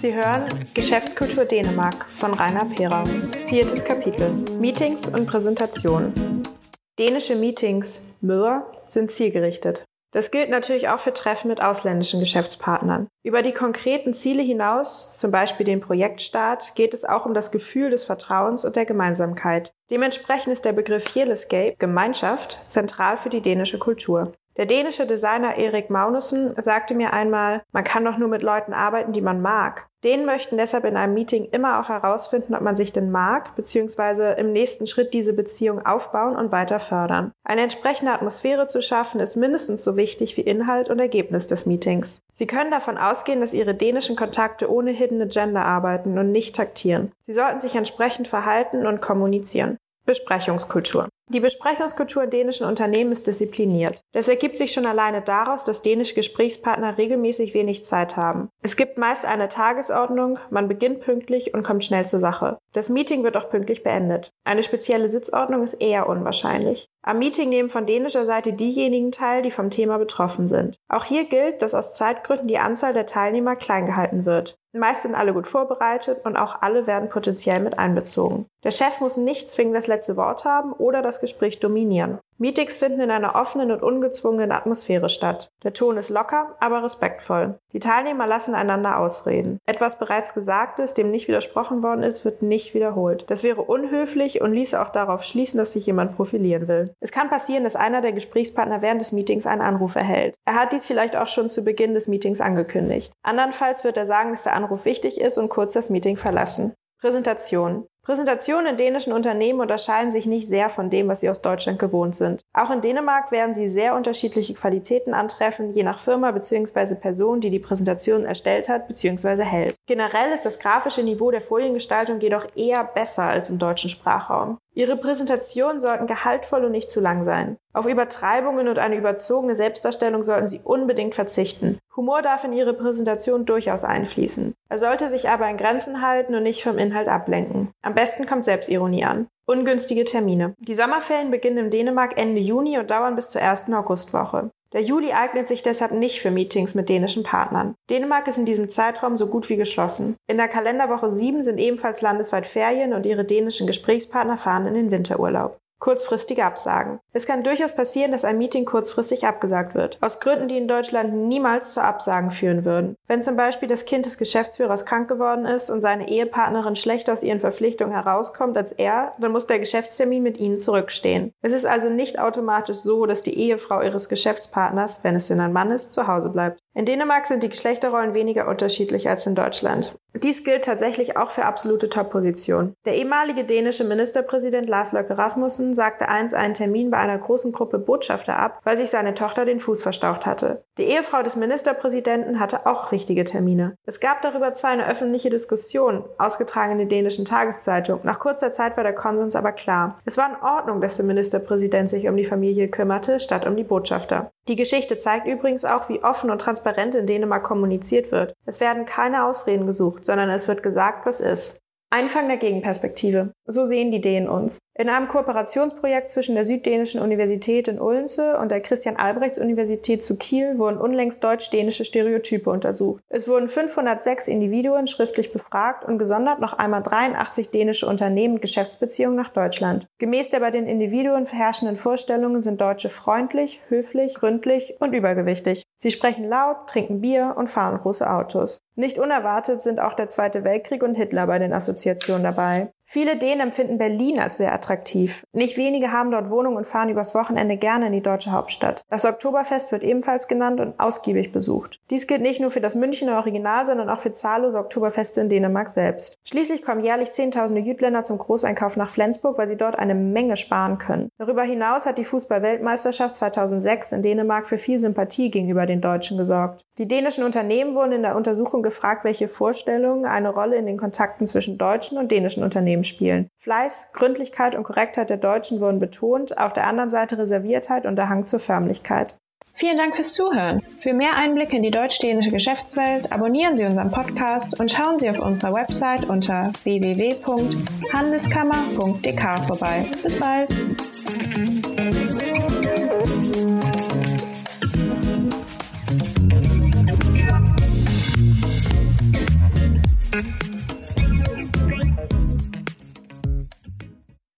Sie hören Geschäftskultur Dänemark von Rainer Pera. Viertes Kapitel. Meetings und Präsentationen. Dänische Meetings, Møder, sind zielgerichtet. Das gilt natürlich auch für Treffen mit ausländischen Geschäftspartnern. Über die konkreten Ziele hinaus, zum Beispiel den Projektstart, geht es auch um das Gefühl des Vertrauens und der Gemeinsamkeit. Dementsprechend ist der Begriff Fellescape, Gemeinschaft, zentral für die dänische Kultur. Der dänische Designer Erik Magnussen sagte mir einmal, man kann doch nur mit Leuten arbeiten, die man mag. Den möchten deshalb in einem Meeting immer auch herausfinden, ob man sich denn mag, beziehungsweise im nächsten Schritt diese Beziehung aufbauen und weiter fördern. Eine entsprechende Atmosphäre zu schaffen, ist mindestens so wichtig wie Inhalt und Ergebnis des Meetings. Sie können davon ausgehen, dass Ihre dänischen Kontakte ohne Hidden Agenda arbeiten und nicht taktieren. Sie sollten sich entsprechend verhalten und kommunizieren. Besprechungskultur. Die Besprechungskultur in dänischen Unternehmen ist diszipliniert. Das ergibt sich schon alleine daraus, dass dänische Gesprächspartner regelmäßig wenig Zeit haben. Es gibt meist eine Tagesordnung, man beginnt pünktlich und kommt schnell zur Sache. Das Meeting wird auch pünktlich beendet. Eine spezielle Sitzordnung ist eher unwahrscheinlich. Am Meeting nehmen von dänischer Seite diejenigen teil, die vom Thema betroffen sind. Auch hier gilt, dass aus Zeitgründen die Anzahl der Teilnehmer klein gehalten wird. Meist sind alle gut vorbereitet und auch alle werden potenziell mit einbezogen. Der Chef muss nicht zwingend das letzte Wort haben oder das Gespräch dominieren. Meetings finden in einer offenen und ungezwungenen Atmosphäre statt. Der Ton ist locker, aber respektvoll. Die Teilnehmer lassen einander ausreden. Etwas bereits Gesagtes, dem nicht widersprochen worden ist, wird nicht wiederholt. Das wäre unhöflich und ließe auch darauf schließen, dass sich jemand profilieren will. Es kann passieren, dass einer der Gesprächspartner während des Meetings einen Anruf erhält. Er hat dies vielleicht auch schon zu Beginn des Meetings angekündigt. Andernfalls wird er sagen, dass der Anruf wichtig ist und kurz das Meeting verlassen. Präsentation. Präsentationen in dänischen Unternehmen unterscheiden sich nicht sehr von dem, was sie aus Deutschland gewohnt sind. Auch in Dänemark werden sie sehr unterschiedliche Qualitäten antreffen, je nach Firma bzw. Person, die die Präsentation erstellt hat bzw. hält. Generell ist das grafische Niveau der Foliengestaltung jedoch eher besser als im deutschen Sprachraum. Ihre Präsentationen sollten gehaltvoll und nicht zu lang sein. Auf Übertreibungen und eine überzogene Selbstdarstellung sollten Sie unbedingt verzichten. Humor darf in Ihre Präsentation durchaus einfließen. Er sollte sich aber in Grenzen halten und nicht vom Inhalt ablenken. Am besten kommt Selbstironie an. Ungünstige Termine. Die Sommerferien beginnen in Dänemark Ende Juni und dauern bis zur ersten Augustwoche. Der Juli eignet sich deshalb nicht für Meetings mit dänischen Partnern. Dänemark ist in diesem Zeitraum so gut wie geschlossen. In der Kalenderwoche 7 sind ebenfalls landesweit Ferien und ihre dänischen Gesprächspartner fahren in den Winterurlaub. Kurzfristige Absagen. Es kann durchaus passieren, dass ein Meeting kurzfristig abgesagt wird. Aus Gründen, die in Deutschland niemals zu Absagen führen würden. Wenn zum Beispiel das Kind des Geschäftsführers krank geworden ist und seine Ehepartnerin schlechter aus ihren Verpflichtungen herauskommt als er, dann muss der Geschäftstermin mit ihnen zurückstehen. Es ist also nicht automatisch so, dass die Ehefrau ihres Geschäftspartners, wenn es denn ein Mann ist, zu Hause bleibt. In Dänemark sind die Geschlechterrollen weniger unterschiedlich als in Deutschland. Dies gilt tatsächlich auch für absolute Top-Positionen. Der ehemalige dänische Ministerpräsident Lars Løkke Rasmussen sagte einst einen Termin bei einer großen Gruppe Botschafter ab, weil sich seine Tochter den Fuß verstaucht hatte. Die Ehefrau des Ministerpräsidenten hatte auch wichtige Termine. Es gab darüber zwar eine öffentliche Diskussion, ausgetragen in der dänischen Tageszeitung. Nach kurzer Zeit war der Konsens aber klar. Es war in Ordnung, dass der Ministerpräsident sich um die Familie kümmerte, statt um die Botschafter. Die Geschichte zeigt übrigens auch, wie offen und transparent in Dänemark kommuniziert wird. Es werden keine Ausreden gesucht, sondern es wird gesagt, was ist. Einfang der Gegenperspektive. So sehen die Dänen uns. In einem Kooperationsprojekt zwischen der Süddänischen Universität in Ulmse und der Christian-Albrechts-Universität zu Kiel wurden unlängst deutsch-dänische Stereotype untersucht. Es wurden 506 Individuen schriftlich befragt und gesondert noch einmal 83 dänische Unternehmen mit Geschäftsbeziehungen nach Deutschland. Gemäß der bei den Individuen herrschenden Vorstellungen sind Deutsche freundlich, höflich, gründlich und übergewichtig. Sie sprechen laut, trinken Bier und fahren große Autos. Nicht unerwartet sind auch der Zweite Weltkrieg und Hitler bei den Assoziationen dabei. Viele Dänen empfinden Berlin als sehr attraktiv. Nicht wenige haben dort Wohnungen und fahren übers Wochenende gerne in die deutsche Hauptstadt. Das Oktoberfest wird ebenfalls genannt und ausgiebig besucht. Dies gilt nicht nur für das Münchner Original, sondern auch für zahllose Oktoberfeste in Dänemark selbst. Schließlich kommen jährlich Zehntausende Jütländer zum Großeinkauf nach Flensburg, weil sie dort eine Menge sparen können. Darüber hinaus hat die Fußball-Weltmeisterschaft 2006 in Dänemark für viel Sympathie gegenüber den Deutschen gesorgt. Die dänischen Unternehmen wurden in der Untersuchung gefragt, welche Vorstellungen eine Rolle in den Kontakten zwischen deutschen und dänischen Unternehmen Unternehmen spielen. Fleiß, Gründlichkeit und Korrektheit der Deutschen wurden betont, auf der anderen Seite Reserviertheit und der Hang zur Förmlichkeit. Vielen Dank fürs Zuhören. Für mehr Einblicke in die deutsch-dänische Geschäftswelt abonnieren Sie unseren Podcast und schauen Sie auf unserer Website unter www.handelskammer.dk vorbei. Bis bald!